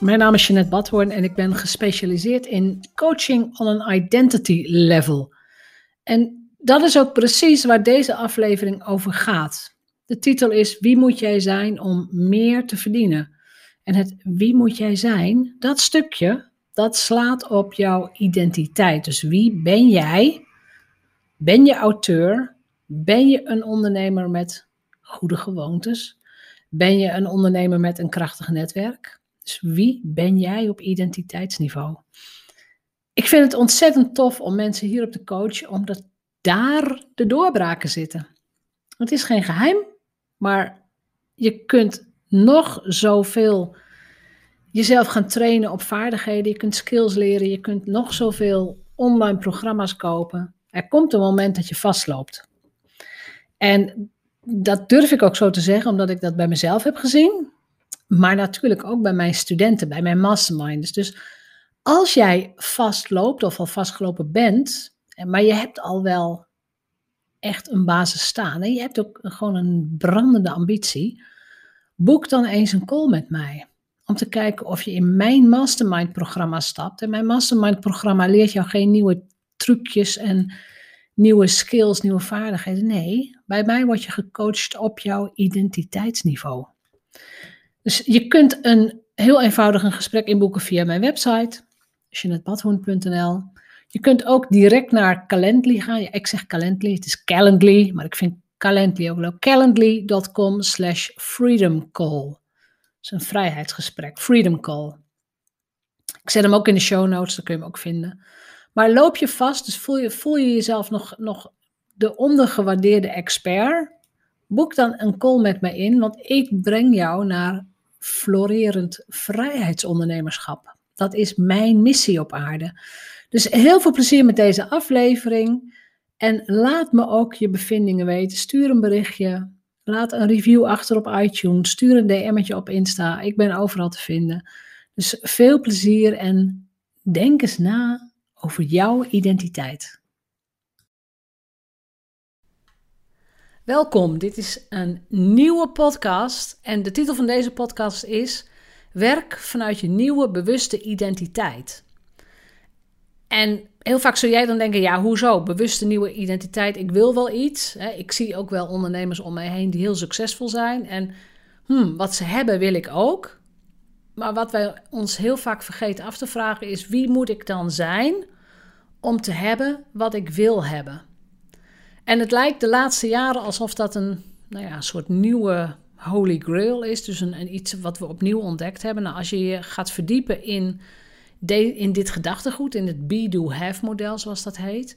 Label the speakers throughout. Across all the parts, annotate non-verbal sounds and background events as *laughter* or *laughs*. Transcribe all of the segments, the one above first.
Speaker 1: Mijn naam is Jeanette Badhoorn en ik ben gespecialiseerd in coaching on an identity level. En dat is ook precies waar deze aflevering over gaat. De titel is Wie moet jij zijn om meer te verdienen? En het wie moet jij zijn, dat stukje, dat slaat op jouw identiteit. Dus wie ben jij? Ben je auteur? Ben je een ondernemer met goede gewoontes? Ben je een ondernemer met een krachtig netwerk? Dus wie ben jij op identiteitsniveau? Ik vind het ontzettend tof om mensen hierop te coachen, omdat daar de doorbraken zitten. Het is geen geheim, maar je kunt nog zoveel jezelf gaan trainen op vaardigheden. Je kunt skills leren, je kunt nog zoveel online programma's kopen. Er komt een moment dat je vastloopt. En dat durf ik ook zo te zeggen, omdat ik dat bij mezelf heb gezien. Maar natuurlijk ook bij mijn studenten, bij mijn masterminds. Dus als jij vastloopt of al vastgelopen bent, maar je hebt al wel echt een basis staan en je hebt ook gewoon een brandende ambitie, boek dan eens een call met mij. Om te kijken of je in mijn mastermind programma stapt. En mijn mastermind programma leert jou geen nieuwe trucjes en nieuwe skills, nieuwe vaardigheden. Nee, bij mij word je gecoacht op jouw identiteitsniveau. Dus je kunt een heel eenvoudig een gesprek inboeken via mijn website, jeanettebadhoorn.nl. Je kunt ook direct naar Calendly gaan. Ik zeg Calendly, het is Calendly, maar ik vind Calendly ook leuk. Calendly.com slash freedomcall. Dat is een vrijheidsgesprek, freedom call. Ik zet hem ook in de show notes, daar kun je hem ook vinden. Maar loop je vast, dus voel je, voel je jezelf nog, nog de ondergewaardeerde expert, boek dan een call met me in, want ik breng jou naar florerend vrijheidsondernemerschap. Dat is mijn missie op aarde. Dus heel veel plezier met deze aflevering. En laat me ook je bevindingen weten. Stuur een berichtje. Laat een review achter op iTunes. Stuur een DM'tje op Insta. Ik ben overal te vinden. Dus veel plezier en denk eens na over jouw identiteit. Welkom, dit is een nieuwe podcast en de titel van deze podcast is Werk vanuit je nieuwe bewuste identiteit. En heel vaak zul jij dan denken, ja hoezo, bewuste nieuwe identiteit, ik wil wel iets. Ik zie ook wel ondernemers om mij heen die heel succesvol zijn en hmm, wat ze hebben wil ik ook. Maar wat wij ons heel vaak vergeten af te vragen is, wie moet ik dan zijn om te hebben wat ik wil hebben? En het lijkt de laatste jaren alsof dat een, nou ja, soort nieuwe holy grail is. Dus een, iets wat we opnieuw ontdekt hebben. Nou, als je je gaat verdiepen in, in dit gedachtegoed, in het be-do-have model zoals dat heet,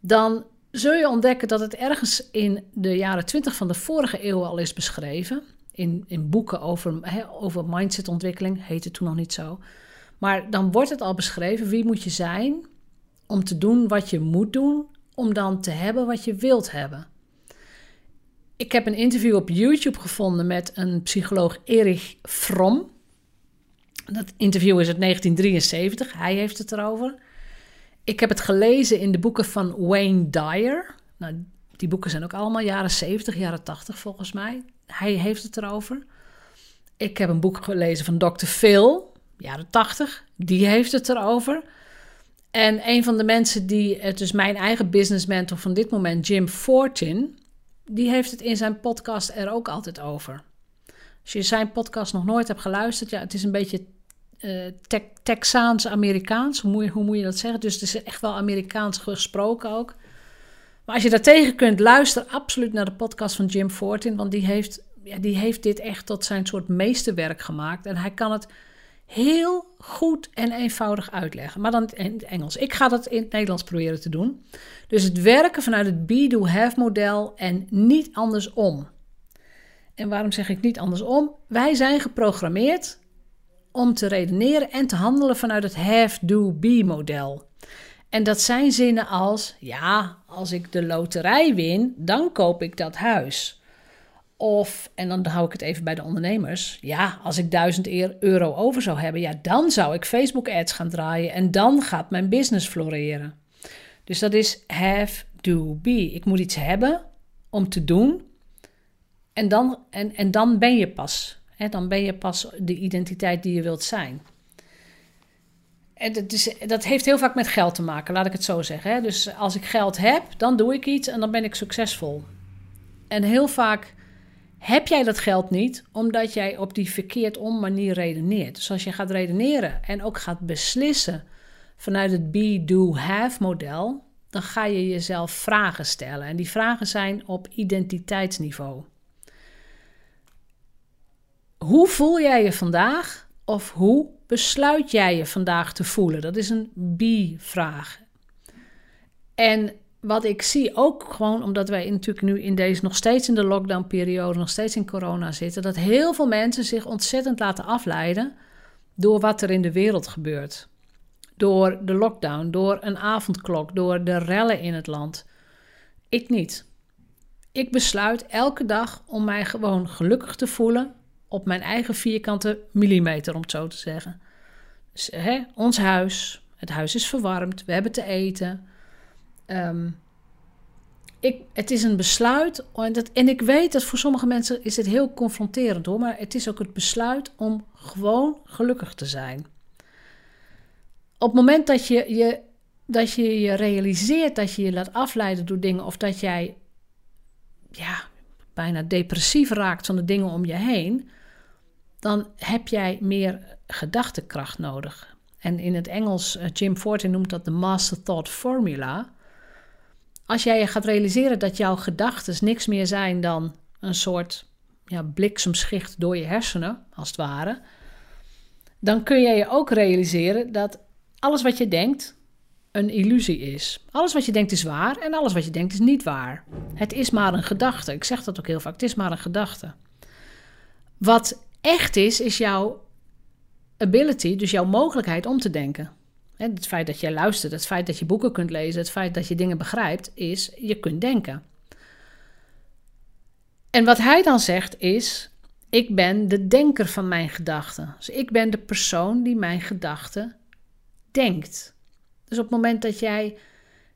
Speaker 1: dan zul je ontdekken dat het ergens in de jaren 20 van de vorige eeuw al is beschreven. In, in boeken over, he, over mindsetontwikkeling, heette toen nog niet zo. Maar dan wordt het al beschreven, wie moet je zijn om te doen wat je moet doen om dan te hebben wat je wilt hebben. Ik heb een interview op YouTube gevonden met een psycholoog Erich Fromm. Dat interview is uit 1973. Hij heeft het erover. Ik heb het gelezen in de boeken van Wayne Dyer. Nou, die boeken zijn ook allemaal jaren 70, jaren 80 volgens mij. Hij heeft het erover. Ik heb een boek gelezen van Dr. Phil, jaren 80. Die heeft het erover. En een van de mensen die, het dus mijn eigen business mentor van dit moment, Jim Fortin, die heeft het in zijn podcast er ook altijd over. Als je zijn podcast nog nooit hebt geluisterd, ja, het is een beetje uh, Texaans-Amerikaans. Hoe, hoe moet je dat zeggen? Dus het is echt wel Amerikaans gesproken ook. Maar als je daar tegen kunt, luister absoluut naar de podcast van Jim Fortin. Want die heeft, ja, die heeft dit echt tot zijn soort meesterwerk gemaakt. En hij kan het heel goed en eenvoudig uitleggen. Maar dan in het Engels. Ik ga dat in het Nederlands proberen te doen. Dus het werken vanuit het be-do-have model en niet andersom. En waarom zeg ik niet andersom? Wij zijn geprogrammeerd om te redeneren en te handelen vanuit het have-do-be model. En dat zijn zinnen als: ja, als ik de loterij win, dan koop ik dat huis. Of, en dan hou ik het even bij de ondernemers. Ja, als ik 1000 euro over zou hebben, ja, dan zou ik Facebook ads gaan draaien en dan gaat mijn business floreren. Dus dat is have, do, be. Ik moet iets hebben om te doen. En dan, en, en dan ben je pas. Hè, dan ben je pas de identiteit die je wilt zijn. En dat, is, dat heeft heel vaak met geld te maken, laat ik het zo zeggen. Hè. Dus als ik geld heb, dan doe ik iets en dan ben ik succesvol. En heel vaak heb jij dat geld niet omdat jij op die verkeerd om manier redeneert. Dus als je gaat redeneren en ook gaat beslissen vanuit het be, do, have model, dan ga je jezelf vragen stellen. En die vragen zijn op identiteitsniveau. Hoe voel jij je vandaag? Of hoe besluit jij je vandaag te voelen? Dat is een be-vraag. En wat ik zie ook gewoon, omdat wij natuurlijk nu in deze nog steeds in de lockdown-periode, nog steeds in corona zitten, dat heel veel mensen zich ontzettend laten afleiden door wat er in de wereld gebeurt. Door de lockdown, door een avondklok, door de rellen in het land. Ik niet. Ik besluit elke dag om mij gewoon gelukkig te voelen op mijn eigen vierkante millimeter, om het zo te zeggen. Dus, hè, ons huis, het huis is verwarmd, we hebben te eten. Ehm, ik, het is een besluit. En, dat, en ik weet dat voor sommige mensen is het heel confronterend hoor. Maar het is ook het besluit om gewoon gelukkig te zijn. Op het moment dat je je, dat je realiseert dat je je laat afleiden door dingen. Of dat jij ja, bijna depressief raakt van de dingen om je heen. Dan heb jij meer gedachtekracht nodig. En in het Engels, eh, Jim Fortin noemt dat de Master Thought Formula. Als jij je gaat realiseren dat jouw gedachten niks meer zijn dan een soort ja, bliksemschicht door je hersenen, als het ware, dan kun jij je ook realiseren dat alles wat je denkt een illusie is. Alles wat je denkt is waar en alles wat je denkt is niet waar. Het is maar een gedachte. Ik zeg dat ook heel vaak. Het is maar een gedachte. Wat echt is, is jouw ability, dus jouw mogelijkheid om te denken. Het feit dat jij luistert, het feit dat je boeken kunt lezen, het feit dat je dingen begrijpt, is je kunt denken. En wat hij dan zegt is: ik ben de denker van mijn gedachten. Dus ik ben de persoon die mijn gedachten denkt. Dus op het moment dat jij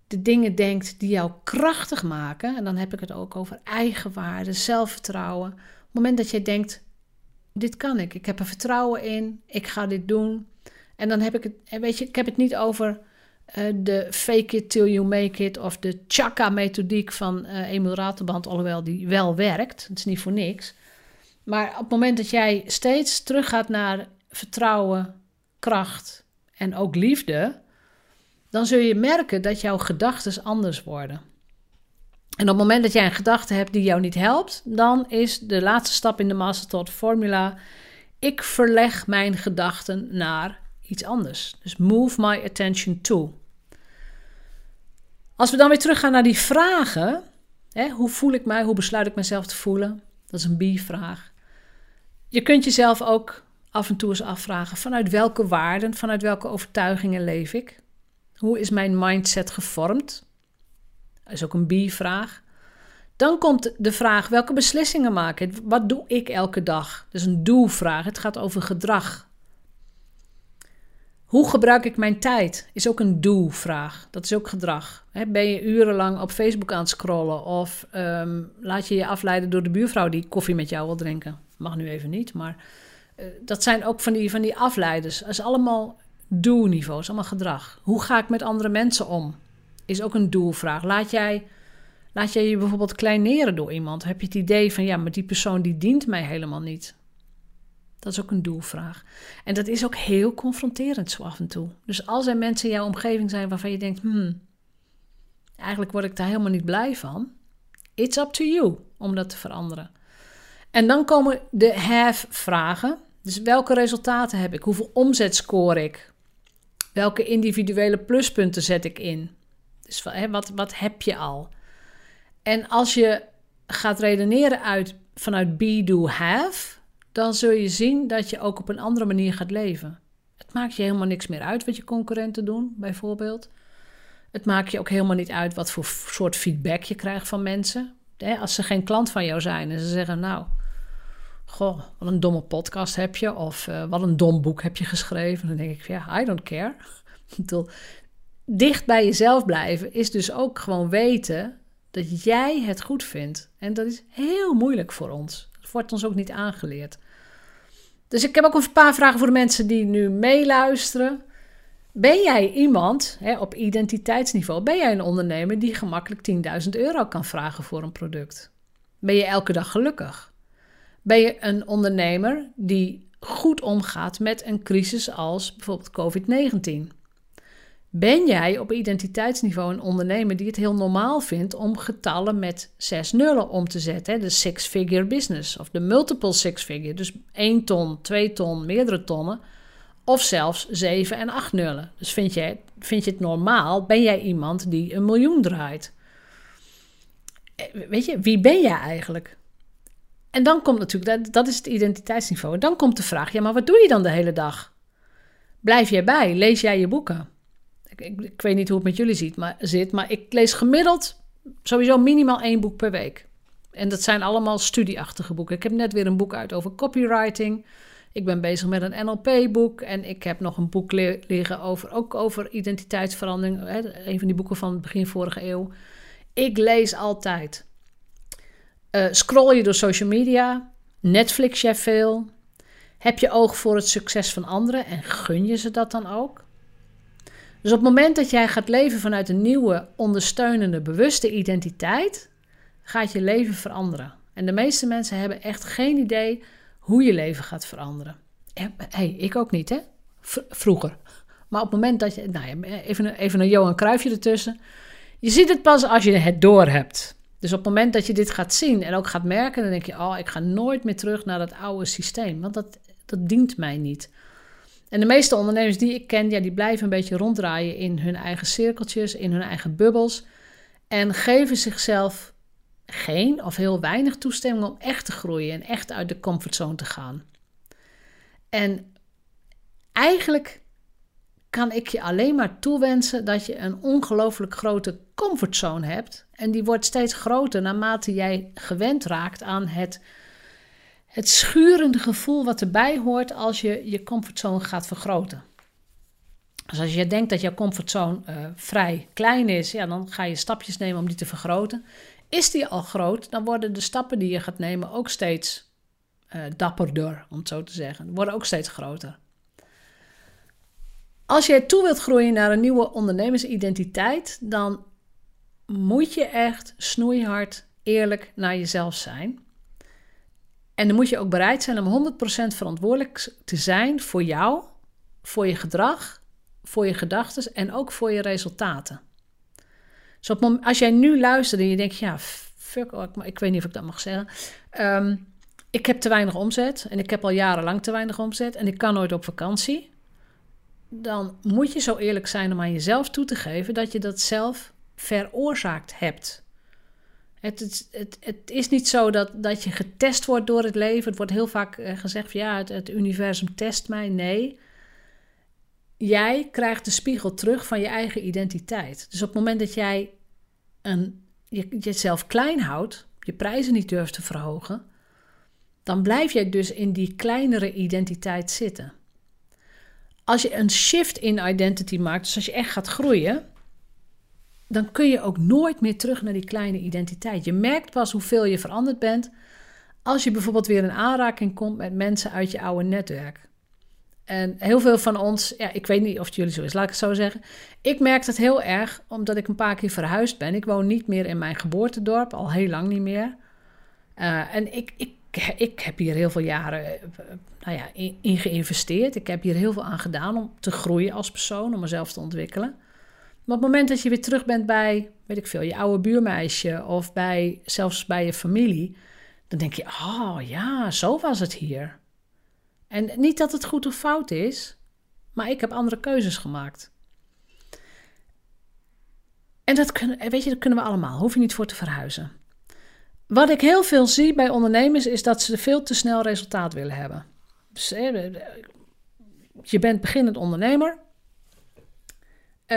Speaker 1: de dingen denkt die jou krachtig maken, en dan heb ik het ook over eigenwaarde, zelfvertrouwen. Op het moment dat jij denkt: dit kan ik, ik heb er vertrouwen in, ik ga dit doen, en dan heb ik het, eh, weet je, ik heb het niet over uh, de fake it till you make it of de chakra-methodiek van uh, Emil Raterband, alhoewel die wel werkt. Het is niet voor niks. Maar op het moment dat jij steeds teruggaat naar vertrouwen, kracht en ook liefde, dan zul je merken dat jouw gedachten anders worden. En op het moment dat jij een gedachte hebt die jou niet helpt, dan is de laatste stap in de Master Thought formula: ik verleg mijn gedachten naar iets anders. Dus move my attention to. Als we dan weer teruggaan naar die vragen, hè, hoe voel ik mij, hoe besluit ik mezelf te voelen? Dat is een B-vraag. Je kunt jezelf ook af en toe eens afvragen: vanuit welke waarden, vanuit welke overtuigingen leef ik? Hoe is mijn mindset gevormd? Dat is ook een B-vraag. Dan komt de vraag: welke beslissingen maak ik? Wat doe ik elke dag? Dat is een do-vraag. Het gaat over gedrag. Hoe gebruik ik mijn tijd? Is ook een do-vraag. Dat is ook gedrag. ben je urenlang op Facebook aan het scrollen? Of ehm, laat je je afleiden door de buurvrouw die koffie met jou wil drinken? Mag nu even niet, maar uh, dat zijn ook van die, van die afleiders. Dat is allemaal do-niveau, is allemaal gedrag. Hoe ga ik met andere mensen om? Is ook een do-vraag. Laat jij, laat jij je bijvoorbeeld kleineren door iemand? Heb je het idee van, ja, maar die persoon die dient mij helemaal niet? Dat is ook een doelvraag. En dat is ook heel confronterend zo af en toe. Dus als er mensen in jouw omgeving zijn waarvan je denkt: hmm, eigenlijk word ik daar helemaal niet blij van. It's up to you om dat te veranderen. En dan komen de have-vragen. Dus welke resultaten heb ik? Hoeveel omzet score ik? Welke individuele pluspunten zet ik in? Dus wat, wat heb je al? En als je gaat redeneren uit, vanuit be, do, have, dan zul je zien dat je ook op een andere manier gaat leven. Het maakt je helemaal niks meer uit wat je concurrenten doen, bijvoorbeeld. Het maakt je ook helemaal niet uit wat voor soort feedback je krijgt van mensen. Als ze geen klant van jou zijn en ze zeggen, nou, goh, wat een domme podcast heb je, of uh, wat een dom boek heb je geschreven, dan denk ik, ja, I don't care. *laughs* Dicht bij jezelf blijven is dus ook gewoon weten dat jij het goed vindt. En dat is heel moeilijk voor ons. Wordt ons ook niet aangeleerd. Dus ik heb ook een paar vragen voor de mensen die nu meeluisteren. Ben jij iemand hè, op identiteitsniveau? Ben jij een ondernemer die gemakkelijk 10.000 euro kan vragen voor een product? Ben je elke dag gelukkig? Ben je een ondernemer die goed omgaat met een crisis als bijvoorbeeld COVID-19? Ben jij op identiteitsniveau een ondernemer die het heel normaal vindt om getallen met zes nullen om te zetten? De six-figure business of de multiple six-figure, dus 1 ton, 2 ton, meerdere tonnen. Of zelfs 7 en 8 nullen. Dus vind je, vind je het normaal? Ben jij iemand die een miljoen draait? Eh, weet je, wie ben jij eigenlijk? En dan komt natuurlijk, dat, dat is het identiteitsniveau. En dan komt de vraag, ja, maar wat doe je dan de hele dag? Blijf jij bij? Lees jij je boeken? Ik, ik, weet niet hoe het met jullie ziet, maar, zit, maar ik lees gemiddeld sowieso minimaal één boek per week. En dat zijn allemaal studieachtige boeken. Ik heb net weer een boek uit over copywriting. Ik ben bezig met een NLP-boek en ik heb nog een boek liggen over, ook over identiteitsverandering. Hè, een van die boeken van begin vorige eeuw. Ik lees altijd. Uh, scroll je door social media? Netflix je veel? Heb je oog voor het succes van anderen en gun je ze dat dan ook? Dus op het moment dat jij gaat leven vanuit een nieuwe, ondersteunende, bewuste identiteit, gaat je leven veranderen. En de meeste mensen hebben echt geen idee hoe je leven gaat veranderen. hey, ik ook niet, hè? vroeger. Maar op het moment dat je. Nou ja, even, even een Johan Cruijffje ertussen. Je ziet het pas als je het door hebt. Dus op het moment dat je dit gaat zien en ook gaat merken, dan denk je: Oh, ik ga nooit meer terug naar dat oude systeem. Want dat, dat dient mij niet. En de meeste ondernemers die ik ken, ja, die blijven een beetje ronddraaien in hun eigen cirkeltjes, in hun eigen bubbels. En geven zichzelf geen of heel weinig toestemming om echt te groeien en echt uit de comfortzone te gaan. En eigenlijk kan ik je alleen maar toewensen dat je een ongelooflijk grote comfortzone hebt. En die wordt steeds groter naarmate jij gewend raakt aan het, het schurende gevoel wat erbij hoort als je je comfortzone gaat vergroten. Dus als je denkt dat jouw comfortzone uh, vrij klein is, ja, dan ga je stapjes nemen om die te vergroten. Is die al groot, dan worden de stappen die je gaat nemen ook steeds uh, dapperder, om het zo te zeggen. Worden ook steeds groter. Als je toe wilt groeien naar een nieuwe ondernemersidentiteit, dan moet je echt snoeihard eerlijk naar jezelf zijn. En dan moet je ook bereid zijn om 100% verantwoordelijk te zijn voor jou, voor je gedrag, voor je gedachten en ook voor je resultaten. Dus op als jij nu luistert en je denkt, ja, fuck, oh, ik, ik, weet niet of ik dat mag zeggen. Ehm, ik heb te weinig omzet en ik heb al jarenlang te weinig omzet en ik kan nooit op vakantie. Dan moet je zo eerlijk zijn om aan jezelf toe te geven dat je dat zelf veroorzaakt hebt. Het, het, is niet zo dat, dat je getest wordt door het leven. Het wordt heel vaak eh, gezegd van ja, het, het universum test mij. Nee, jij krijgt de spiegel terug van je eigen identiteit. Dus op het moment dat jij een, je, jezelf klein houdt, je prijzen niet durft te verhogen, dan blijf jij dus in die kleinere identiteit zitten. Als je een shift in identity maakt, dus als je echt gaat groeien, dan kun je ook nooit meer terug naar die kleine identiteit. Je merkt pas hoeveel je veranderd bent als je bijvoorbeeld weer in aanraking komt met mensen uit je oude netwerk. En heel veel van ons, ja, ik weet niet of het jullie zo is, laat ik het zo zeggen. Ik merk het heel erg omdat ik een paar keer verhuisd ben. Ik woon niet meer in mijn geboortedorp, al heel lang niet meer. Uh, en ik, ik ik heb hier heel veel jaren eh, nou ja, in, geïnvesteerd. Ik heb hier heel veel aan gedaan om te groeien als persoon, om mezelf te ontwikkelen. Maar op het moment dat je weer terug bent bij, weet ik veel, je oude buurmeisje of bij, zelfs bij je familie, dan denk je, oh ja, zo was het hier. En niet dat het goed of fout is, maar ik heb andere keuzes gemaakt. En dat kunnen, weet je, dat kunnen we allemaal, hoef je niet voor te verhuizen. Wat ik heel veel zie bij ondernemers is dat ze veel te snel resultaat willen hebben. Dus, je bent beginnend ondernemer.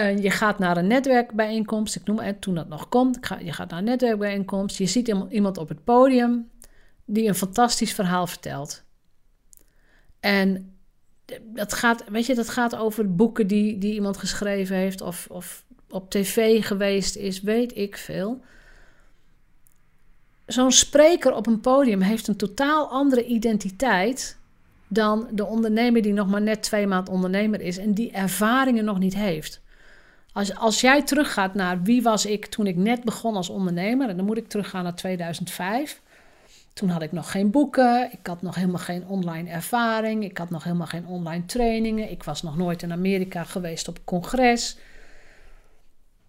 Speaker 1: Je gaat naar een netwerkbijeenkomst. Ik noem het toen dat nog komt. Je gaat naar een netwerkbijeenkomst. Je ziet iemand op het podium die een fantastisch verhaal vertelt. En dat gaat, weet je, dat gaat over boeken die, die iemand geschreven heeft of, of op tv geweest is, weet ik veel. Zo'n spreker op een podium heeft een totaal andere identiteit dan de ondernemer die nog maar net twee maanden ondernemer is en die ervaringen nog niet heeft. Als, als jij teruggaat naar wie was ik toen ik net begon als ondernemer, en dan moet ik teruggaan naar 2005. Toen had ik nog geen boeken, ik had nog helemaal geen online ervaring, ik had nog helemaal geen online trainingen, ik was nog nooit in Amerika geweest op congres.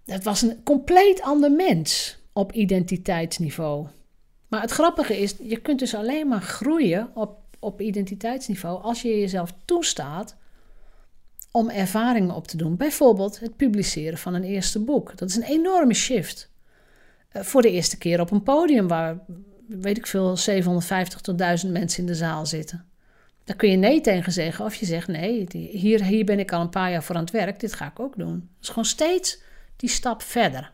Speaker 1: Het was een compleet ander mens op identiteitsniveau. Maar het grappige is, je kunt dus alleen maar groeien op, op identiteitsniveau als je jezelf toestaat om ervaringen op te doen. Bijvoorbeeld het publiceren van een eerste boek. Dat is een enorme shift. Uh, voor de eerste keer op een podium waar, weet ik veel, 750 tot 1000 mensen in de zaal zitten. Daar kun je nee tegen zeggen of je zegt nee, hier, hier ben ik al een paar jaar voor aan het werk, dit ga ik ook doen. Is gewoon steeds die stap verder.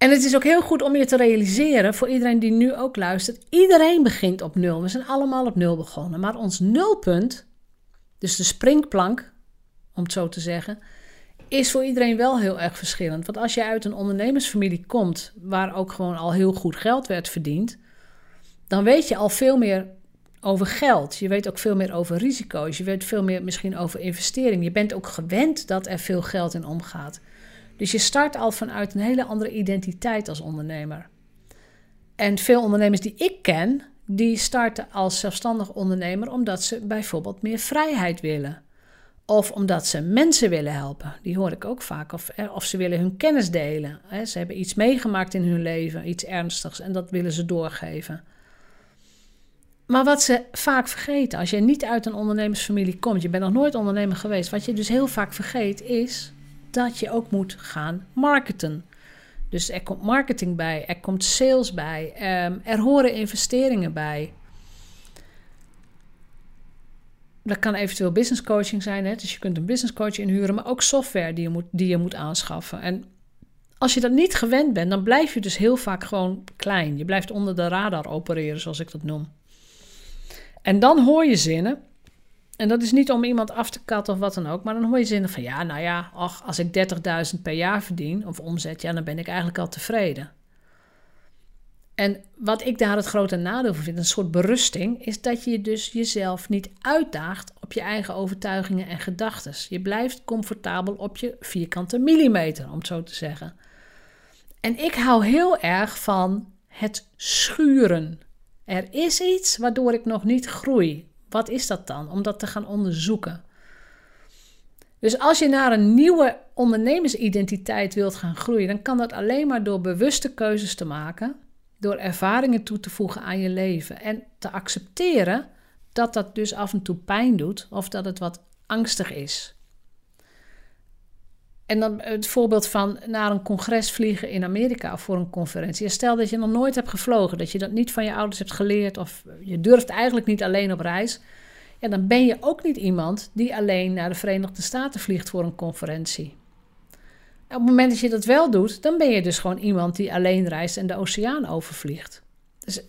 Speaker 1: En het is ook heel goed om je te realiseren, voor iedereen die nu ook luistert, iedereen begint op nul. We zijn allemaal op nul begonnen. Maar ons nulpunt, dus de springplank, om het zo te zeggen, is voor iedereen wel heel erg verschillend. Want als je uit een ondernemersfamilie komt, waar ook gewoon al heel goed geld werd verdiend, dan weet je al veel meer over geld. Je weet ook veel meer over risico's. Je weet veel meer misschien over investering. Je bent ook gewend dat er veel geld in omgaat. Dus je start al vanuit een hele andere identiteit als ondernemer. En veel ondernemers die ik ken, die starten als zelfstandig ondernemer omdat ze bijvoorbeeld meer vrijheid willen. Of omdat ze mensen willen helpen. Die hoor ik ook vaak. Of, eh, of ze willen hun kennis delen. Ze hebben iets meegemaakt in hun leven, iets ernstigs, en dat willen ze doorgeven. Maar wat ze vaak vergeten, als je niet uit een ondernemersfamilie komt, je bent nog nooit ondernemer geweest, wat je dus heel vaak vergeet is dat je ook moet gaan marketen. Dus er komt marketing bij, er komt sales bij, ehm, er horen investeringen bij. Dat kan eventueel business coaching zijn, hè? dus je kunt een business coach inhuren, maar ook software die je, moet, die je moet aanschaffen. En als je dat niet gewend bent, dan blijf je dus heel vaak gewoon klein. Je blijft onder de radar opereren, zoals ik dat noem. En dan hoor je zinnen en dat is niet om iemand af te katten of wat dan ook. Maar dan hoor je zinnen van ja, nou ja, als ik 30.000 per jaar verdien of omzet, ja, dan ben ik eigenlijk al tevreden. En wat ik daar het grote nadeel van vind, een soort berusting, is dat je dus jezelf niet uitdaagt op je eigen overtuigingen en gedachten. Je blijft comfortabel op je vierkante millimeter, om het zo te zeggen. En ik hou heel erg van het schuren. Er is iets waardoor ik nog niet groei. Wat is dat dan? Om dat te gaan onderzoeken. Dus als je naar een nieuwe ondernemersidentiteit wilt gaan groeien, dan kan dat alleen maar door bewuste keuzes te maken, door ervaringen toe te voegen aan je leven en te accepteren dat dat dus af en toe pijn doet of dat het wat angstig is. En dan het voorbeeld van naar een congres vliegen in Amerika voor een conferentie. Stel dat je nog nooit hebt gevlogen, dat je dat niet van je ouders hebt geleerd of je durft eigenlijk niet alleen op reis. Ja, dan ben je ook niet iemand die alleen naar de Verenigde Staten vliegt voor een conferentie. op het moment dat je dat wel doet, dan ben je dus gewoon iemand die alleen reist en de oceaan overvliegt. Dus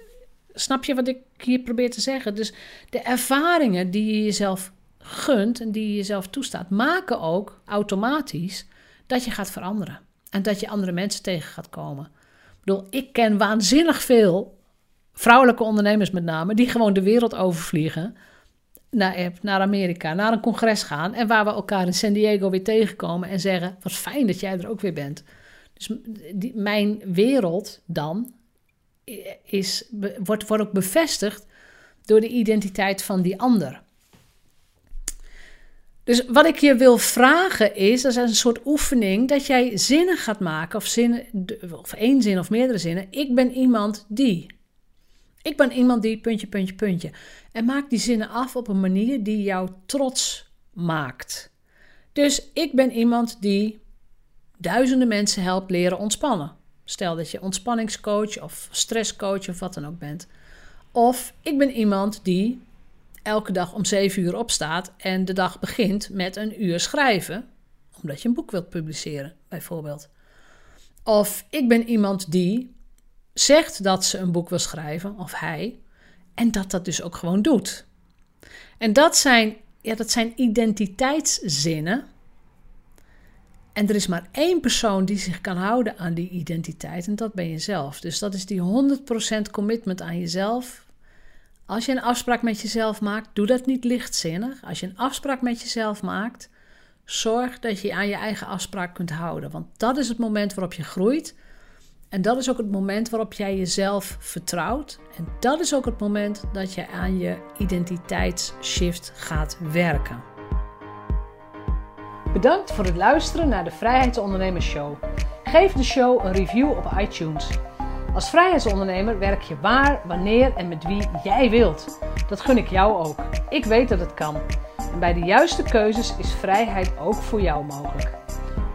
Speaker 1: snap je wat ik hier probeer te zeggen? Dus de ervaringen die je jezelf gunt en die je jezelf toestaat, maken ook automatisch dat je gaat veranderen. En dat je andere mensen tegen gaat komen. Ik bedoel, ik ken waanzinnig veel vrouwelijke ondernemers met name, die gewoon de wereld overvliegen. Naar, naar Amerika, naar een congres gaan. En waar we elkaar in San Diego weer tegenkomen en zeggen: Wat fijn dat jij er ook weer bent. Dus die, mijn wereld dan is, wordt, wordt ook bevestigd door de identiteit van die ander. Dus wat ik je wil vragen is, dat is een soort oefening, dat jij zinnen gaat maken, of, zinnen, of één zin of meerdere zinnen. Ik ben iemand die. Ik ben iemand die, puntje, puntje, puntje. En maak die zinnen af op een manier die jou trots maakt. Dus ik ben iemand die duizenden mensen helpt leren ontspannen. Stel dat je ontspanningscoach of stresscoach of wat dan ook bent. Of ik ben iemand die elke dag om 7 uur opstaat en de dag begint met een uur schrijven, omdat je een boek wilt publiceren, bijvoorbeeld. Of ik ben iemand die zegt dat ze een boek wil schrijven, of hij, en dat dat dus ook gewoon doet. En dat zijn, ja, dat zijn identiteitszinnen. En er is maar één persoon die zich kan houden aan die identiteit, en dat ben je zelf. Dus dat is die 100% commitment aan jezelf, als je een afspraak met jezelf maakt, doe dat niet lichtzinnig. Als je een afspraak met jezelf maakt, zorg dat je aan je eigen afspraak kunt houden. Want dat is het moment waarop je groeit. En dat is ook het moment waarop jij jezelf vertrouwt. En dat is ook het moment dat je aan je identiteitsshift gaat werken. Bedankt voor het luisteren naar de Vrijheidsondernemers Show. Geef de show een review op iTunes. Als vrijheidsondernemer werk je waar, wanneer en met wie jij wilt. Dat gun ik jou ook. Ik weet dat het kan. En bij de juiste keuzes is vrijheid ook voor jou mogelijk.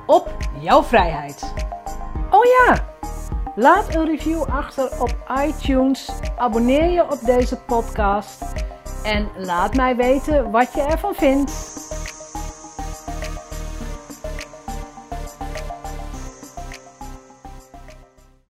Speaker 1: Op jouw vrijheid. Oh ja, laat een review achter op iTunes. Abonneer je op deze podcast. En laat mij weten wat je ervan vindt.